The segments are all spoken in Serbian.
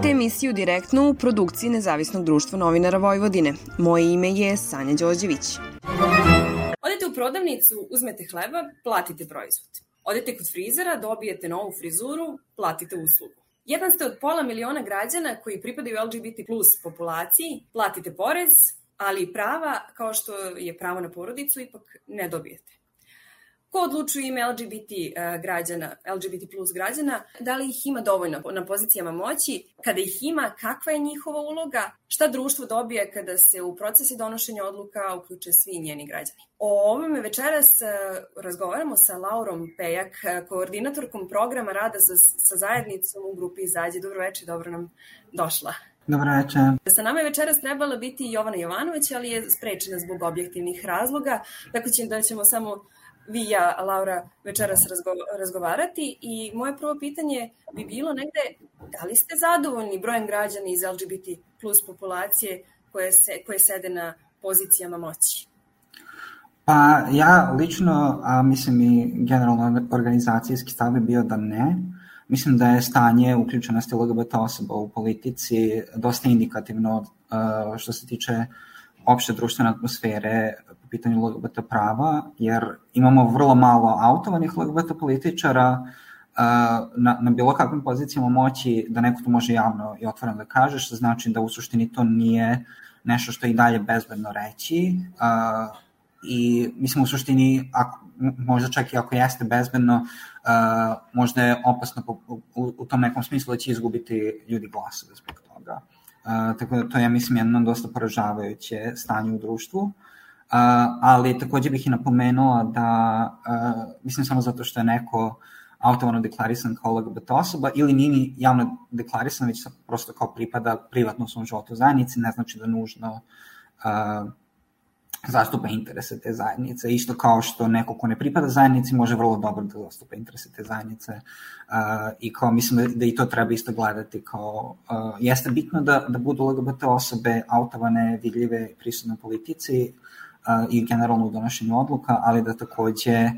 Pratite emisiju direktno u produkciji Nezavisnog društva novinara Vojvodine. Moje ime je Sanja Đorđević. Odete u prodavnicu, uzmete hleba, platite proizvod. Odete kod frizera, dobijete novu frizuru, platite uslugu. Jedan ste od pola miliona građana koji pripadaju LGBT plus populaciji, platite porez, ali prava, kao što je pravo na porodicu, ipak ne dobijete. Ko odlučuje ime LGBT e, građana, LGBT plus građana, da li ih ima dovoljno na pozicijama moći, kada ih ima, kakva je njihova uloga, šta društvo dobije kada se u procesi donošenja odluka uključe svi njeni građani. O ovome večeras e, razgovaramo sa Laurom Pejak, e, koordinatorkom programa rada sa, sa zajednicom u grupi Izađe. Dobro večer, dobro nam došla. Dobro večer. Sa nama je večeras trebala biti Jovana Jovanović, ali je sprečena zbog objektivnih razloga, tako će da ćemo samo vi i ja, Laura, večeras razgo, razgovarati i moje prvo pitanje bi bilo negde, da li ste zadovoljni brojem građana iz LGBT plus populacije koje, se, koje sede na pozicijama moći? Pa ja lično, a mislim i generalno organizacijski stav je bio da ne. Mislim da je stanje uključenosti LGBT osoba u politici dosta indikativno što se tiče opšte društvene atmosfere pitanju LGBT prava, jer imamo vrlo malo autovanih LGBT političara na, na bilo kakvim pozicijama moći da neko to može javno i otvoreno da kaže, što znači da u suštini to nije nešto što je i dalje bezbedno reći i mislim u suštini ako, možda čak i ako jeste bezbedno uh, možda je opasno u, u tom nekom smislu da će izgubiti ljudi glasove zbog toga. Uh, tako da to je, mislim, jedno dosta poražavajuće stanje u društvu ali takođe bih i napomenula da, mislim samo zato što je neko autovano deklarisan kao LGBT osoba ili nije ni javno deklarisan, već prosto kao pripada privatno svom životu zajednici, ne znači da nužno uh, zastupa interese te zajednice. Isto kao što neko ko ne pripada zajednici može vrlo dobro da zastupa interese te zajednice uh, i kao mislim da, da i to treba isto gledati kao uh, jeste bitno da, da budu LGBT osobe autovane, vidljive, prisutne u politici, i generalno u donošenju odluka, ali da takođe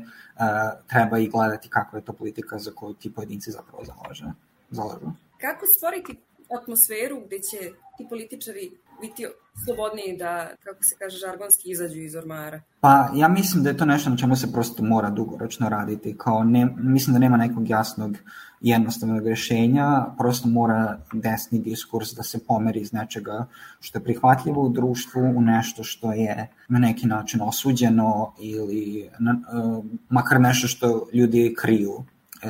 treba i gledati kakva je to politika za koju ti pojedinci zapravo zalaže, zalažu. Kako stvoriti atmosferu gde će ti političari biti slobodniji da, kako se kaže, žargonski izađu iz ormara? Pa ja mislim da je to nešto na čemu se prosto mora dugoročno raditi. Kao ne, mislim da nema nekog jasnog jednostavnog rešenja, prosto mora desni diskurs da se pomeri iz nečega što je prihvatljivo u društvu u nešto što je na neki način osuđeno ili na, uh, makar nešto što ljudi kriju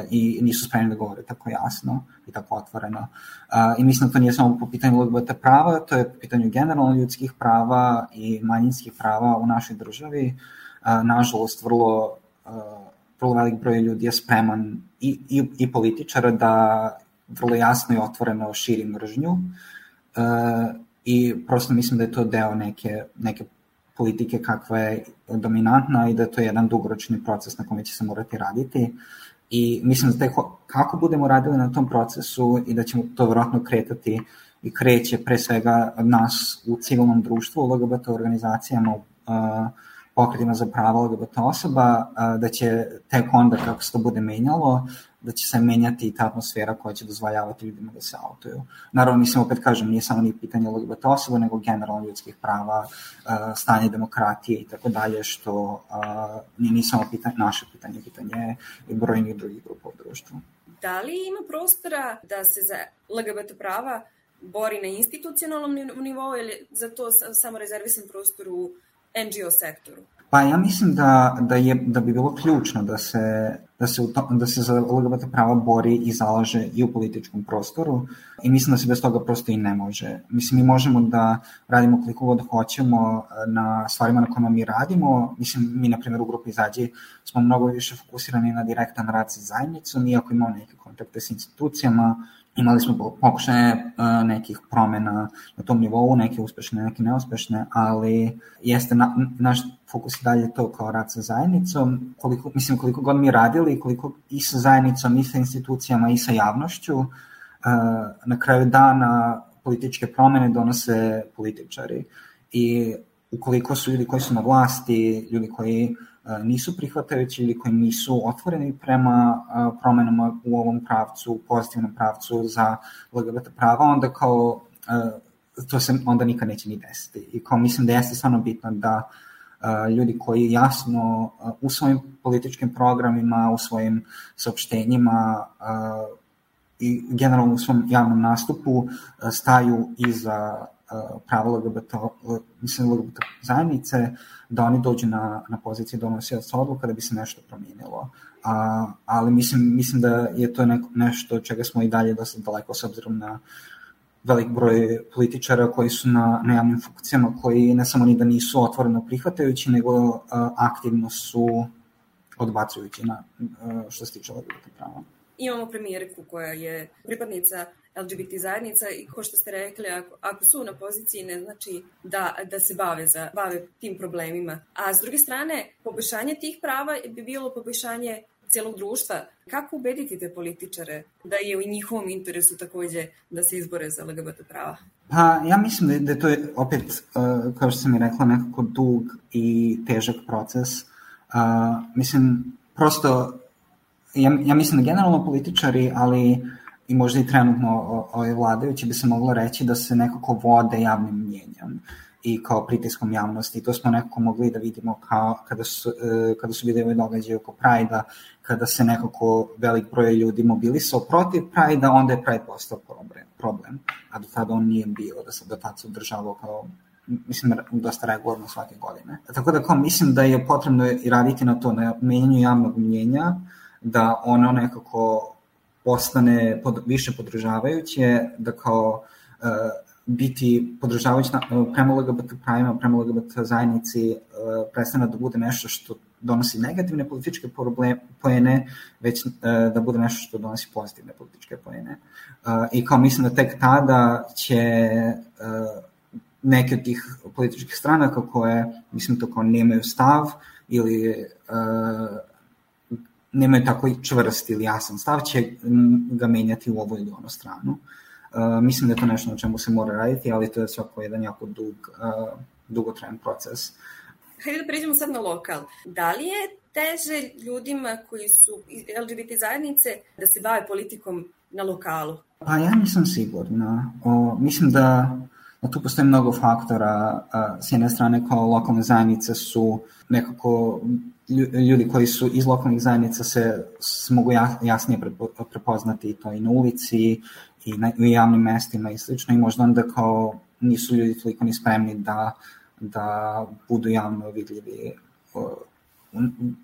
i nisu spremni da govore tako jasno i tako otvoreno. I mislim da to nije samo po pitanju LGBT prava, to je po pitanju generalno ljudskih prava i manjinskih prava u našoj državi. Nažalost, vrlo, vrlo velik broj ljudi je spreman i, i, i političara da vrlo jasno i otvoreno širi mržnju i prosto mislim da je to deo neke, neke politike kakva je dominantna i da to je jedan dugoročni proces na kome će se morati raditi i mislim da tek kako budemo radili na tom procesu i da ćemo to vjerojatno kretati i kreće pre svega nas u civilnom društvu, u LGBT organizacijama, uh, pokretima za prava LGBT osoba, da će tek onda kako se to bude menjalo, da će se menjati i ta atmosfera koja će dozvoljavati ljudima da se autuju. Naravno, mislim, opet kažem, nije samo ni pitanje LGBT osoba, nego generalno ljudskih prava, stanje demokratije i tako dalje, što nije ni samo pitanje, naše pitanje, pitanje i brojnih drugih grupa u društvu. Da li ima prostora da se za LGBT prava bori na institucionalnom nivou ili za to samo rezervisan prostor u NGO sektoru? Pa ja mislim da, da, je, da bi bilo ključno da se, da se, to, da se za LGBT prava bori i zalaže i u političkom prostoru i mislim da se bez toga prosto i ne može. Mislim, mi možemo da radimo koliko god hoćemo na stvarima na kojima mi radimo. Mislim, mi, na primjer, u grupi Izađi smo mnogo više fokusirani na direktan rad sa zajednicom, iako imamo neke kontakte s institucijama, imali smo pokušaje uh, nekih promena na tom nivou, neke uspešne, neke neuspešne, ali jeste na, naš fokus i dalje to kao rad sa zajednicom, koliko, mislim koliko god mi radili, koliko i sa zajednicom, i sa institucijama, i sa javnošću, uh, na kraju dana političke promene donose političari i ukoliko su ljudi koji su na vlasti, ljudi koji nisu prihvatajući ili koji nisu otvoreni prema promenama u ovom pravcu, pozitivnom pravcu za LGBT prava, onda kao to se onda nikad neće ni desiti. I kao mislim da jeste stvarno bitno da ljudi koji jasno u svojim političkim programima, u svojim saopštenjima i generalno u svom javnom nastupu staju iza prava LGBT, mislim, LGBT zajednice, da oni dođu na, na poziciji donosioca odluka da bi se nešto promijenilo. A, ali mislim, mislim da je to neko, nešto čega smo i dalje dosta daleko s obzirom na velik broj političara koji su na, na javnim funkcijama, koji ne samo ni da nisu otvoreno prihvatajući, nego uh, aktivno su odbacujući na, uh, što se tiče LGBT prava. Imamo premijerku koja je pripadnica LGBT zajednica i ko što ste rekli, ako, ako su na poziciji ne znači da, da se bave, za, bave tim problemima. A s druge strane, poboljšanje tih prava bi bilo poboljšanje celog društva. Kako ubediti te političare da je u njihovom interesu takođe da se izbore za LGBT prava? Pa ja mislim da, da to je opet, uh, kao što sam i rekla, nekako dug i težak proces. Uh, mislim, prosto, ja, ja mislim da generalno političari, ali i možda i trenutno ove vladajući bi se moglo reći da se nekako vode javnim mnjenjem i kao pritiskom javnosti. To smo nekako mogli da vidimo kao kada su, e, kada su videli događaje oko Prajda, kada se nekako velik broj ljudi mobilisao protiv Prajda, onda je Pride postao problem, problem. A do tada on nije bio, da se do tada se održavao kao mislim, dosta regularno svake godine. Tako da kao mislim da je potrebno i raditi na to, na menjanju javnog mnjenja, da ono nekako postane pod, više podržavajuće, da kao uh, biti podržavajući na, prema LGBT pravima, prema LGBT zajednici uh, prestane da bude nešto što donosi negativne političke probleme, poene, već uh, da bude nešto što donosi pozitivne političke poene. Uh, I kao mislim da tek tada će uh, neke od tih političkih stranaka koje, mislim to kao nemaju stav ili uh, nemaju tako čvrst ili jasan stav, će ga menjati u ovu ili onu stranu. Uh, mislim da je to nešto na čemu se mora raditi, ali to je svako jedan jako dug, uh, dugotrajan proces. Hajde da pređemo sad na lokal. Da li je teže ljudima koji su LGBT zajednice da se bave politikom na lokalu? Pa ja nisam sigurna. O, mislim da da tu postoji mnogo faktora. S jedne strane kao lokalne zajednice su nekako ljudi koji su iz lokalnih zajednica se, se mogu jasnije prepoznati to i na ulici i na, u javnim mestima i slično i možda onda kao nisu ljudi toliko ni spremni da, da budu javno vidljivi u,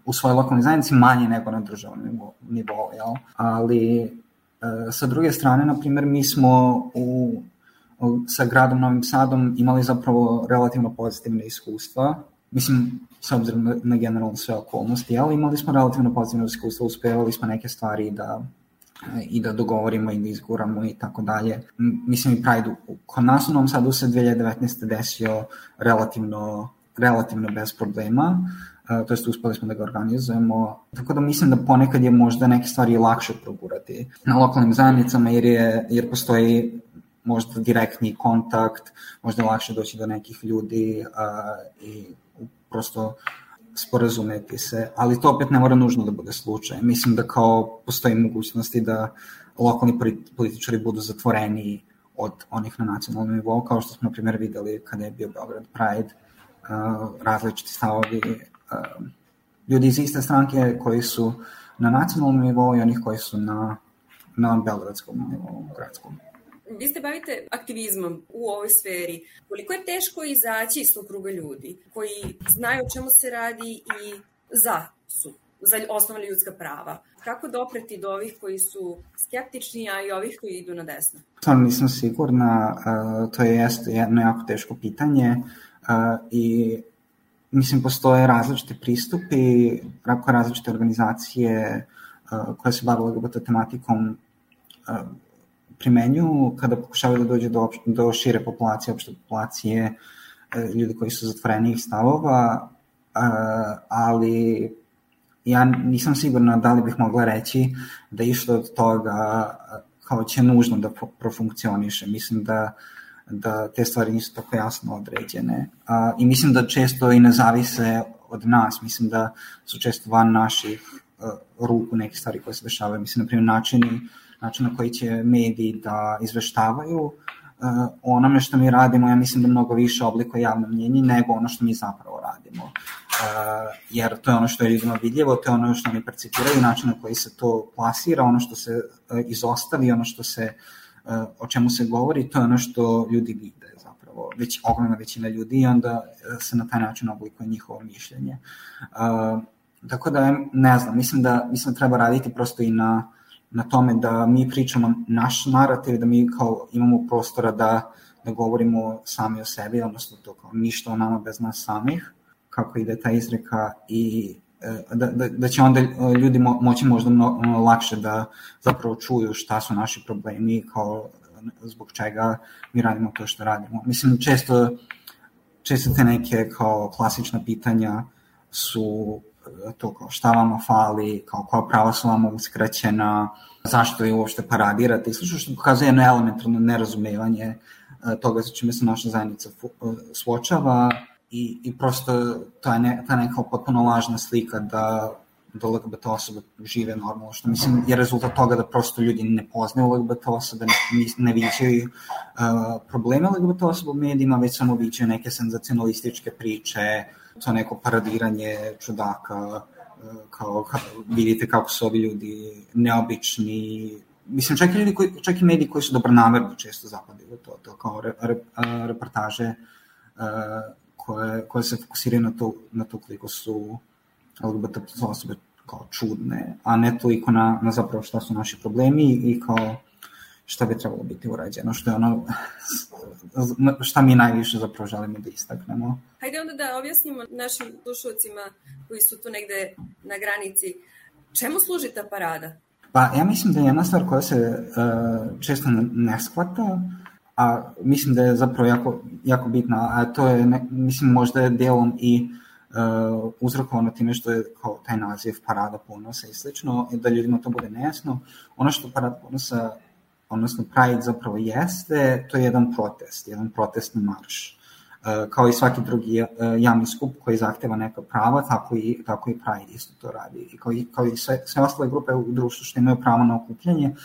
u svojoj lokalnoj zajednici manje nego na državnom nivou, nivou jel? ali e, sa druge strane, na primjer, mi smo u, sa gradom Novim Sadom imali zapravo relativno pozitivne iskustva mislim, s obzirom na, generalno sve okolnosti, ali imali smo relativno pozitivno iskustvo, uspevali smo neke stvari da i da dogovorimo i da izguramo i tako dalje. Mislim i Pride kod nas u Novom Sadu se 2019. desio relativno, relativno bez problema, uh, to jest uspeli smo da ga organizujemo, tako da mislim da ponekad je možda neke stvari lakše progurati na lokalnim zajednicama jer, je, jer postoji možda direktni kontakt, možda je lakše doći do nekih ljudi uh, i prosto sporazumeti se, ali to opet ne mora nužno da bude slučaj. Mislim da kao postoji mogućnosti da lokalni političari budu zatvoreni od onih na nacionalnom nivou, kao što smo na primjer videli kada je bio Beograd Pride, različiti stavovi ljudi iz iste stranke koji su na nacionalnom nivou i onih koji su na, na beogradskom nivou, gradskom. Vi ste bavite aktivizmom u ovoj sferi. Koliko je teško izaći iz tog kruga ljudi koji znaju o čemu se radi i za su, za osnovne ljudska prava? Kako dopreti do ovih koji su skeptični, a i ovih koji idu na desno? To nisam sigurna, to je jedno jako teško pitanje i mislim postoje različite pristupi, različite organizacije koje se bave LGBT tematikom primenjuju kada pokušavaju da dođe do, do šire populacije, opšte populacije, e, ljudi koji su zatvorenih stavova, e, ali ja nisam sigurna da li bih mogla reći da išlo od toga kao će nužno da profunkcioniše. Mislim da, da te stvari nisu tako jasno određene. I mislim da često i ne zavise od nas. Mislim da su često van naših uh, ruku neke stvari koje se dešavaju. Mislim, na primjer, načini, način na koji će mediji da izveštavaju uh, onome što mi radimo, ja mislim da mnogo više oblikuje javno mnjenje nego ono što mi zapravo radimo. Uh, jer to je ono što je ljudima vidljivo, to je ono što oni percipiraju, način na koji se to plasira, ono što se uh, izostavi, ono što se, o čemu se govori, to je ono što ljudi vide zapravo, već ogromna većina ljudi i onda se na taj način oblikuje njihovo mišljenje. Tako da, ne znam, mislim da, mislim da treba raditi prosto i na, na tome da mi pričamo naš narativ, da mi kao imamo prostora da, da govorimo sami o sebi, odnosno to kao ništa o nama bez nas samih, kako ide ta izreka i e, da, da, da će onda ljudi mo, moći možda mnogo lakše da zapravo čuju šta su naši problemi kao zbog čega mi radimo to što radimo. Mislim, često, često te neke kao klasična pitanja su e, to kao šta vama fali, kao koja prava su vama uskraćena, zašto vi uopšte paradirate? I slično što pokazuje jedno elementarno nerazumevanje e, toga sa čime se naša zajednica suočava i, i prosto to je ne, ta neka potpuno lažna slika da da LGBT osobe žive normalno, što mislim je rezultat toga da prosto ljudi ne poznaju LGBT osobe, ne, ne viđaju uh, probleme LGBT osoba u medijima, već samo viđaju neke senzacionalističke priče, to neko paradiranje čudaka, uh, kao, kao, vidite kako su ovi ljudi neobični, mislim čak i ljudi koji, čak i mediji koji su dobronamerni često zapadaju to, to kao re, re, reportaže uh, koje, koje se fokusiraju na to, na to koliko su LGBT osobe kao čudne, a ne toliko na, na zapravo šta su naši problemi i kao šta bi trebalo biti urađeno, što je ono šta mi najviše zapravo želimo da istaknemo. Hajde onda da objasnimo našim slušalcima koji su tu negde na granici, čemu služi ta parada? Pa ja mislim da je jedna stvar koja se uh, često ne shvata, a mislim da je zapravo jako, jako bitna, a to je, ne, mislim, možda je delom i uh, uzrokovano time što je kao taj naziv Parada ponosa i slično, da ljudima to bude nejasno. Ono što Parada ponosa, odnosno Pride zapravo jeste, to je jedan protest, jedan protestni marš. Uh, kao i svaki drugi uh, javni skup koji zahteva neka prava, tako i, tako i Pride isto to radi. I kao i, kao i sve, sve ostale grupe u društvu što imaju pravo na okupljanje,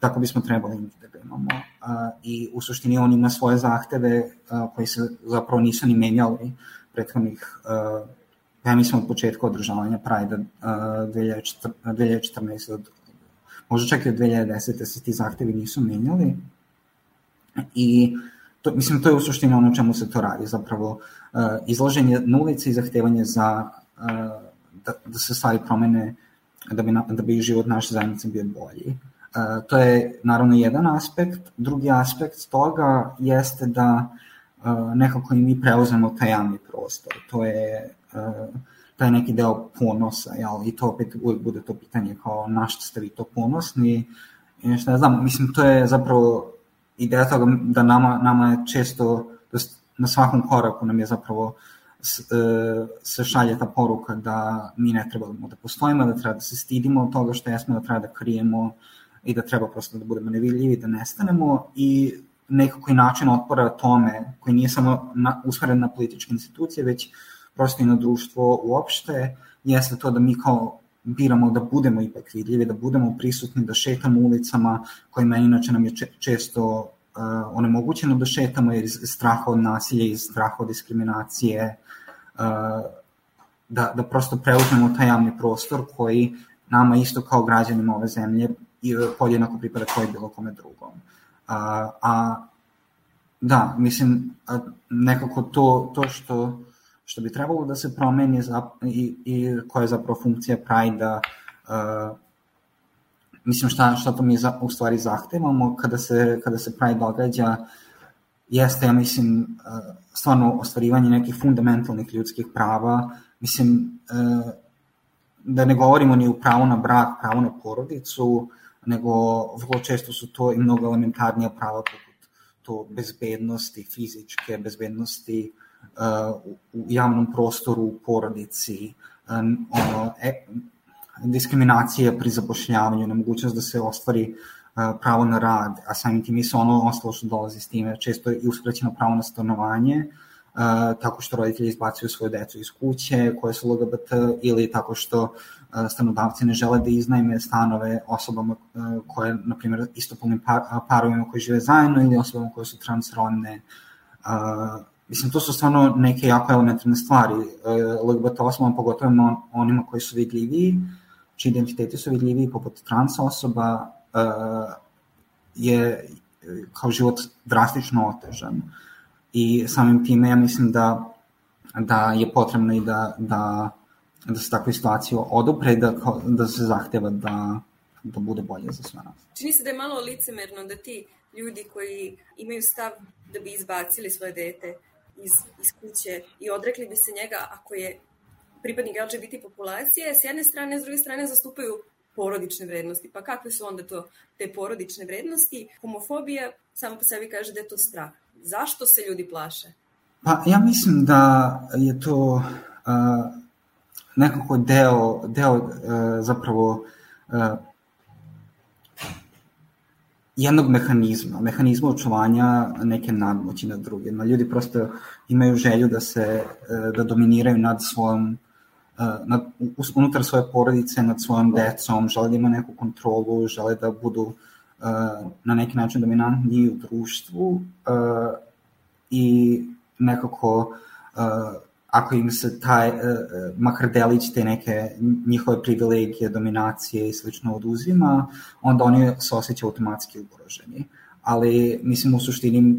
tako bismo trebali mi da ga imamo. Uh, I u suštini on ima svoje zahteve koji se zapravo nisu ni menjali prethodnih, ja mislim od početka održavanja Pride uh, 2014. Od, možda čak i od 2010. se ti zahtevi nisu menjali. I to, mislim, to je u suštini ono čemu se to radi, zapravo uh, izlaženje na ulici i zahtevanje za uh, da, da se stvari promene da bi, da bi život naše zajednice bio bolji. Uh, to je naravno jedan aspekt. Drugi aspekt toga jeste da nekako i mi preuzemo taj javni prostor. To je uh, taj neki deo ponosa, jel? i to opet uvijek bude to pitanje kao na što ste vi to ponosni, i šta ja znam, mislim, to je zapravo ideja toga da nama, nama je često, da na svakom koraku nam je zapravo se šalje ta poruka da mi ne trebamo da postojimo, da treba da se stidimo od toga što jesmo, da treba da krijemo i da treba prosto da budemo nevidljivi, da nestanemo i nekako i način otpora tome, koji nije samo na, usmeren na političke institucije, već prosto i na društvo uopšte, jeste to da mi kao biramo da budemo ipak vidljivi, da budemo prisutni, da šetamo ulicama, kojima inače nam je često uh, onemogućeno da šetamo iz straha od nasilja, iz straha od diskriminacije, uh, da, da prosto preuzmemo taj javni prostor koji nama isto kao građanima ove zemlje i podjednako pripada koji bilo kome drugom. A, a da, mislim, a, nekako to, to što, što bi trebalo da se promeni za, i, i koja je zapravo funkcija Pride-a, uh, mislim šta, šta to mi za, u stvari zahtevamo kada se, kada se Pride događa, jeste, ja mislim, uh, stvarno ostvarivanje nekih fundamentalnih ljudskih prava, mislim, uh, da ne govorimo ni u pravu na brak, pravu na porodicu, nego vrlo često su to i mnogo elementarnija prava poput to bezbednosti, fizičke bezbednosti uh, u javnom prostoru, u porodici, ono, e, diskriminacija pri zapošljavanju, nemogućnost da se ostvari uh, pravo na rad, a samim tim i se ono ostalo što dolazi s time, često je i uskraćeno pravo na stanovanje, tako što roditelji izbacuju svoju decu iz kuće koje su LGBT ili tako što stanodavci ne žele da iznajme stanove osobama koje, na primjer, istopolnim parovima koji žive zajedno ili osobama koje su transrodne. Mislim, to su stvarno neke jako elementarne stvari. LGBT osobama, pogotovo onima koji su vidljiviji, čiji identiteti su vidljiviji poput trans osoba, je kao život drastično otežan. I samim time ja mislim da, da je potrebno i da, da, da se takve situacije odupre da, da se zahteva da, da bude bolje za sve nas. Čini se da je malo licemerno da ti ljudi koji imaju stav da bi izbacili svoje dete iz, iz kuće i odrekli bi se njega ako je pripadnik LGBT populacije, s jedne strane, s druge strane zastupaju porodične vrednosti. Pa kakve su onda to te porodične vrednosti? Homofobija samo po sebi kaže da je to strah. Zašto se ljudi plaše? Pa ja mislim da je to uh, nekako deo, deo uh, zapravo uh, jednog mehanizma, mehanizma očuvanja neke nadmoći nad drugima. Ljudi prosto imaju želju da se, da dominiraju nad svojom nad, unutar svoje porodice, nad svojom decom, žele da ima neku kontrolu, žele da budu uh, na neki način dominantni u društvu i nekako ako im se taj, uh, makar delić te neke njihove privilegije, dominacije i slično oduzima, onda oni se osjećaju automatski ugroženi. Ali, mislim, u suštini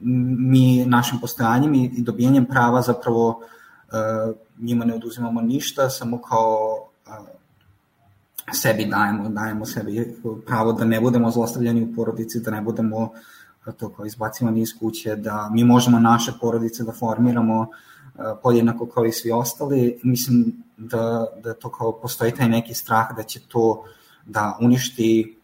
mi našim postojanjem i dobijanjem prava zapravo uh, njima ne oduzimamo ništa, samo kao uh, sebi dajemo, dajemo sebi pravo da ne budemo zlostavljani u porodici, da ne budemo to kao izbacivani iz kuće, da mi možemo naše porodice da formiramo podjednako kao i svi ostali. Mislim da, da to kao postoji taj neki strah da će to da uništi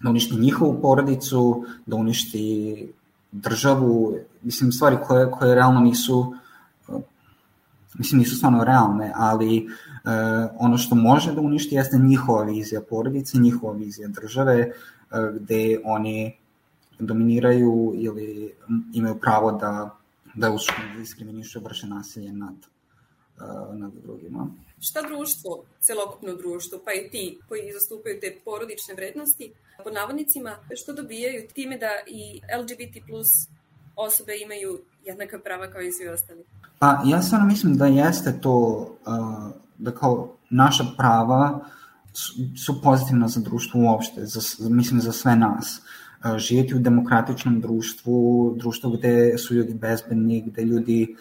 da uništi njihovu porodicu, da uništi državu, mislim stvari koje, koje realno nisu mislim nisu stvarno realne, ali e, ono što može da uništi jeste njihova vizija porodice, njihova vizija države, e, gde oni dominiraju ili imaju pravo da, da diskriminišu vrše nasilje nad, e, nad drugima. Šta društvo, celokupno društvo, pa i ti koji zastupaju te porodične vrednosti, po navodnicima, što dobijaju time da i LGBT plus osobe imaju jednaka prava kao i svi ostali? Pa ja stvarno mislim da jeste to, uh, da kao naša prava su, su pozitivna za društvo uopšte, za, mislim za sve nas. Uh, živjeti u demokratičnom društvu, društvu gde su ljudi bezbedni, gde ljudi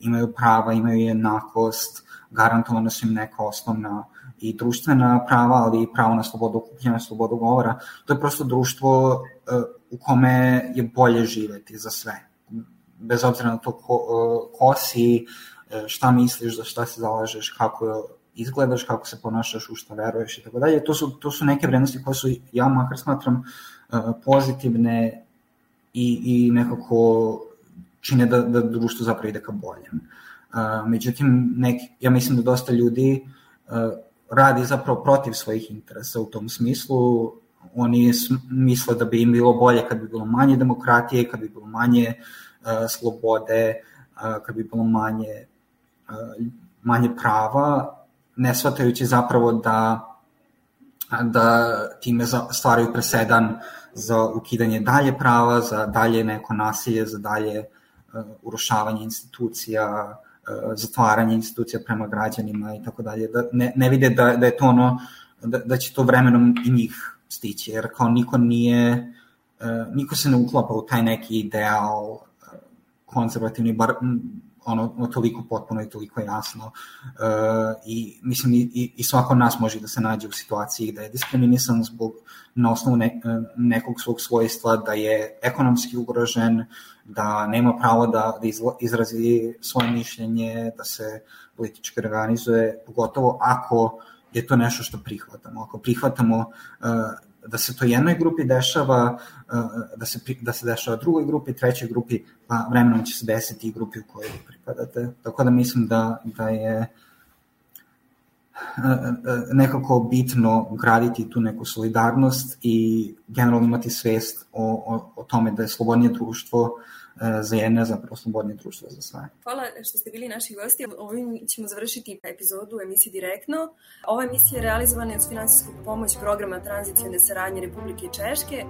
imaju prava, imaju jednakost, garantovano su im neka osnovna i društvena prava, ali i pravo na slobodu okupljena, slobodu govora. To je prosto društvo u kome je bolje živeti za sve bez obzira na to ko, ko si, šta misliš, za šta se zalažeš, kako izgledaš, kako se ponašaš, u šta veruješ i tako dalje. To su, to su neke vrednosti koje su, ja makar smatram, e, pozitivne i, i nekako čine da, da društvo zapravo ide ka boljem. Međutim, neki, ja mislim da dosta ljudi radi zapravo protiv svojih interesa u tom smislu. Oni misle da bi im bilo bolje kad bi bilo manje demokratije, kad bi bilo manje uh, slobode, kad bi bilo manje, manje prava, ne shvatajući zapravo da, da time stvaraju presedan za ukidanje dalje prava, za dalje neko nasilje, za dalje urušavanje institucija, zatvaranje institucija prema građanima i tako dalje, da ne, ne vide da, da je to ono, da, da će to vremenom i njih stići, jer kao niko nije, niko se ne uklapa u taj neki ideal konzervativni, bar ono, toliko potpuno i toliko jasno uh, i mislim i, i svako nas može da se nađe u situaciji da je diskriminisan zbog na osnovu ne, nekog svog svojstva, da je ekonomski ugrožen, da nema pravo da, da izrazi svoje mišljenje, da se politički organizuje, pogotovo ako je to nešto što prihvatamo. Ako prihvatamo uh, da se to jednoj grupi dešava, uh, da se, da se dešava drugoj grupi, trećoj grupi, pa vremenom će se desiti i grupi u kojoj vi pripadate. Tako da mislim da, da je uh, uh, nekako bitno graditi tu neku solidarnost i generalno imati svest o, o, o tome da je slobodnije društvo za jedne zapravo slobodnije društvo za sve. Hvala što ste bili naši gosti. Ovim ćemo završiti epizodu emisije Direktno. Ova emisija je realizovana uz finansijsku pomoć programa tranzicijne saradnje Republike Češke